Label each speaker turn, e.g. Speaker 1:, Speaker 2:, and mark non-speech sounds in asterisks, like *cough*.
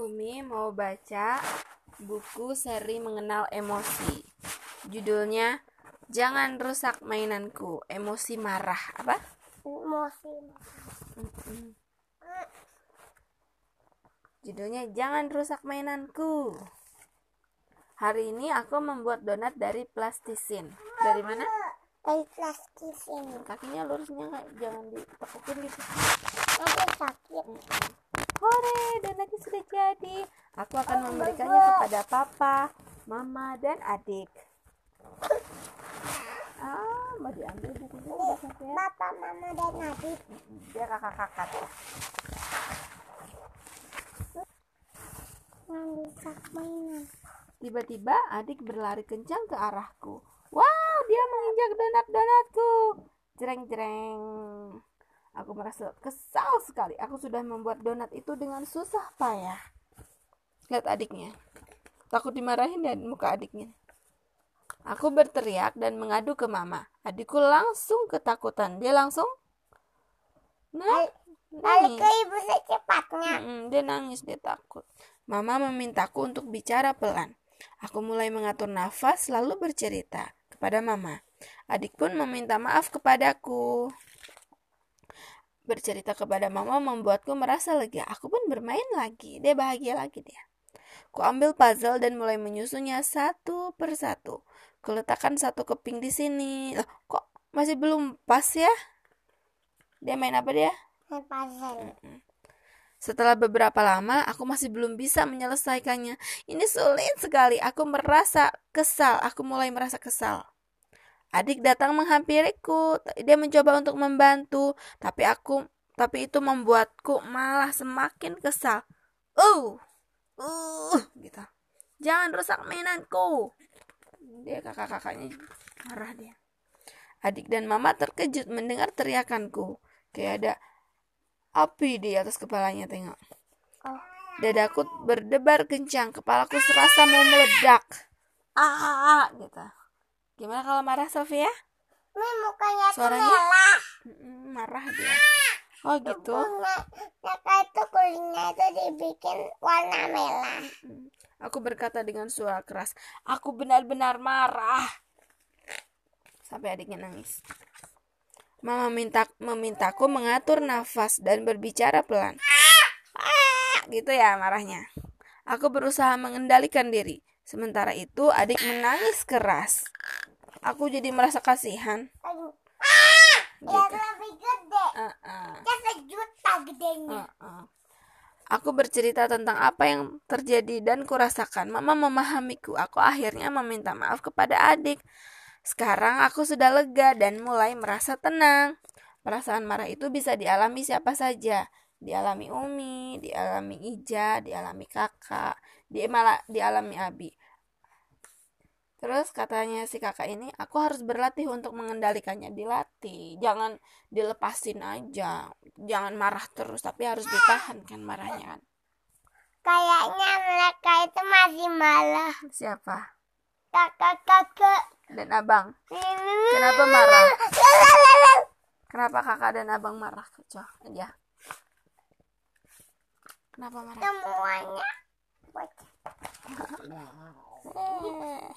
Speaker 1: Umi mau baca buku seri mengenal emosi. Judulnya Jangan rusak mainanku, emosi marah. Apa?
Speaker 2: Emosi.
Speaker 1: Judulnya Jangan rusak mainanku. Hari ini aku membuat donat dari plastisin. Dari mana?
Speaker 2: Dari plastisin.
Speaker 1: Kakinya lurusnya nggak jangan ditekukin gitu.
Speaker 2: Nanti sakit.
Speaker 1: Hore, donatnya sudah jadi. Aku akan memberikannya kepada papa, mama, dan adik. Ah, mau diambil bukunya udah sampai ya.
Speaker 2: Bapak, mama, dan adik.
Speaker 1: Dia kakak-kakak.
Speaker 2: Yang rusak mainan.
Speaker 1: Tiba-tiba adik berlari kencang ke arahku. Wow, dia menginjak donat-donatku. Jreng-jreng. Aku merasa kesal sekali. Aku sudah membuat donat itu dengan susah payah. Lihat adiknya. Takut dimarahin dan muka adiknya. Aku berteriak dan mengadu ke mama. Adikku langsung ketakutan. Dia langsung nah,
Speaker 2: Balik ke ibu secepatnya.
Speaker 1: Dia nangis, dia takut. Mama memintaku untuk bicara pelan. Aku mulai mengatur nafas lalu bercerita kepada mama. Adik pun meminta maaf kepadaku. Bercerita kepada mama membuatku merasa lega. Aku pun bermain lagi. Dia bahagia lagi dia. Ku ambil puzzle dan mulai menyusunnya satu persatu. Kuletakkan satu keping di sini. Loh, kok masih belum pas ya? Dia main apa dia?
Speaker 2: Main puzzle.
Speaker 1: Setelah beberapa lama, aku masih belum bisa menyelesaikannya. Ini sulit sekali. Aku merasa kesal. Aku mulai merasa kesal. Adik datang menghampiriku. Dia mencoba untuk membantu, tapi aku tapi itu membuatku malah semakin kesal. Uh, uh, gitu. Jangan rusak mainanku. Dia kakak-kakaknya marah dia. Adik dan mama terkejut mendengar teriakanku. Kayak ada api di atas kepalanya tengok.
Speaker 2: Oh.
Speaker 1: Dadaku berdebar kencang, kepalaku serasa mau meledak. Ah, gitu. Gimana kalau marah Sofia?
Speaker 2: Ini mukanya
Speaker 1: Suaranya?
Speaker 2: merah.
Speaker 1: Marah dia. Oh gitu.
Speaker 2: Maka itu kulitnya itu dibikin warna merah.
Speaker 1: Aku berkata dengan suara keras, aku benar-benar marah. Sampai adiknya nangis. Mama minta memintaku mengatur nafas dan berbicara pelan. Ah, gitu ya marahnya. Aku berusaha mengendalikan diri. Sementara itu adik menangis keras. Aku jadi merasa kasihan.
Speaker 2: Aduh.
Speaker 1: Gitu.
Speaker 2: Yang lebih gede. Ya sejuta gedenya.
Speaker 1: Heeh. Aku bercerita tentang apa yang terjadi dan kurasakan. Mama memahamiku. Aku akhirnya meminta maaf kepada adik. Sekarang aku sudah lega dan mulai merasa tenang. Perasaan marah itu bisa dialami siapa saja. Dialami Umi, dialami Ija, dialami kakak, di malah dialami Abi. Terus katanya si kakak ini, aku harus berlatih untuk mengendalikannya. Dilatih, jangan dilepasin aja. Jangan marah terus, tapi harus ditahan kan marahnya kan.
Speaker 2: Kayaknya mereka itu masih malah.
Speaker 1: Siapa?
Speaker 2: Kakak-kakak.
Speaker 1: Dan abang. *laughs* Kenapa marah? Kenapa kakak dan abang marah? Coba aja. Kenapa marah?
Speaker 2: Semuanya.
Speaker 1: Eh.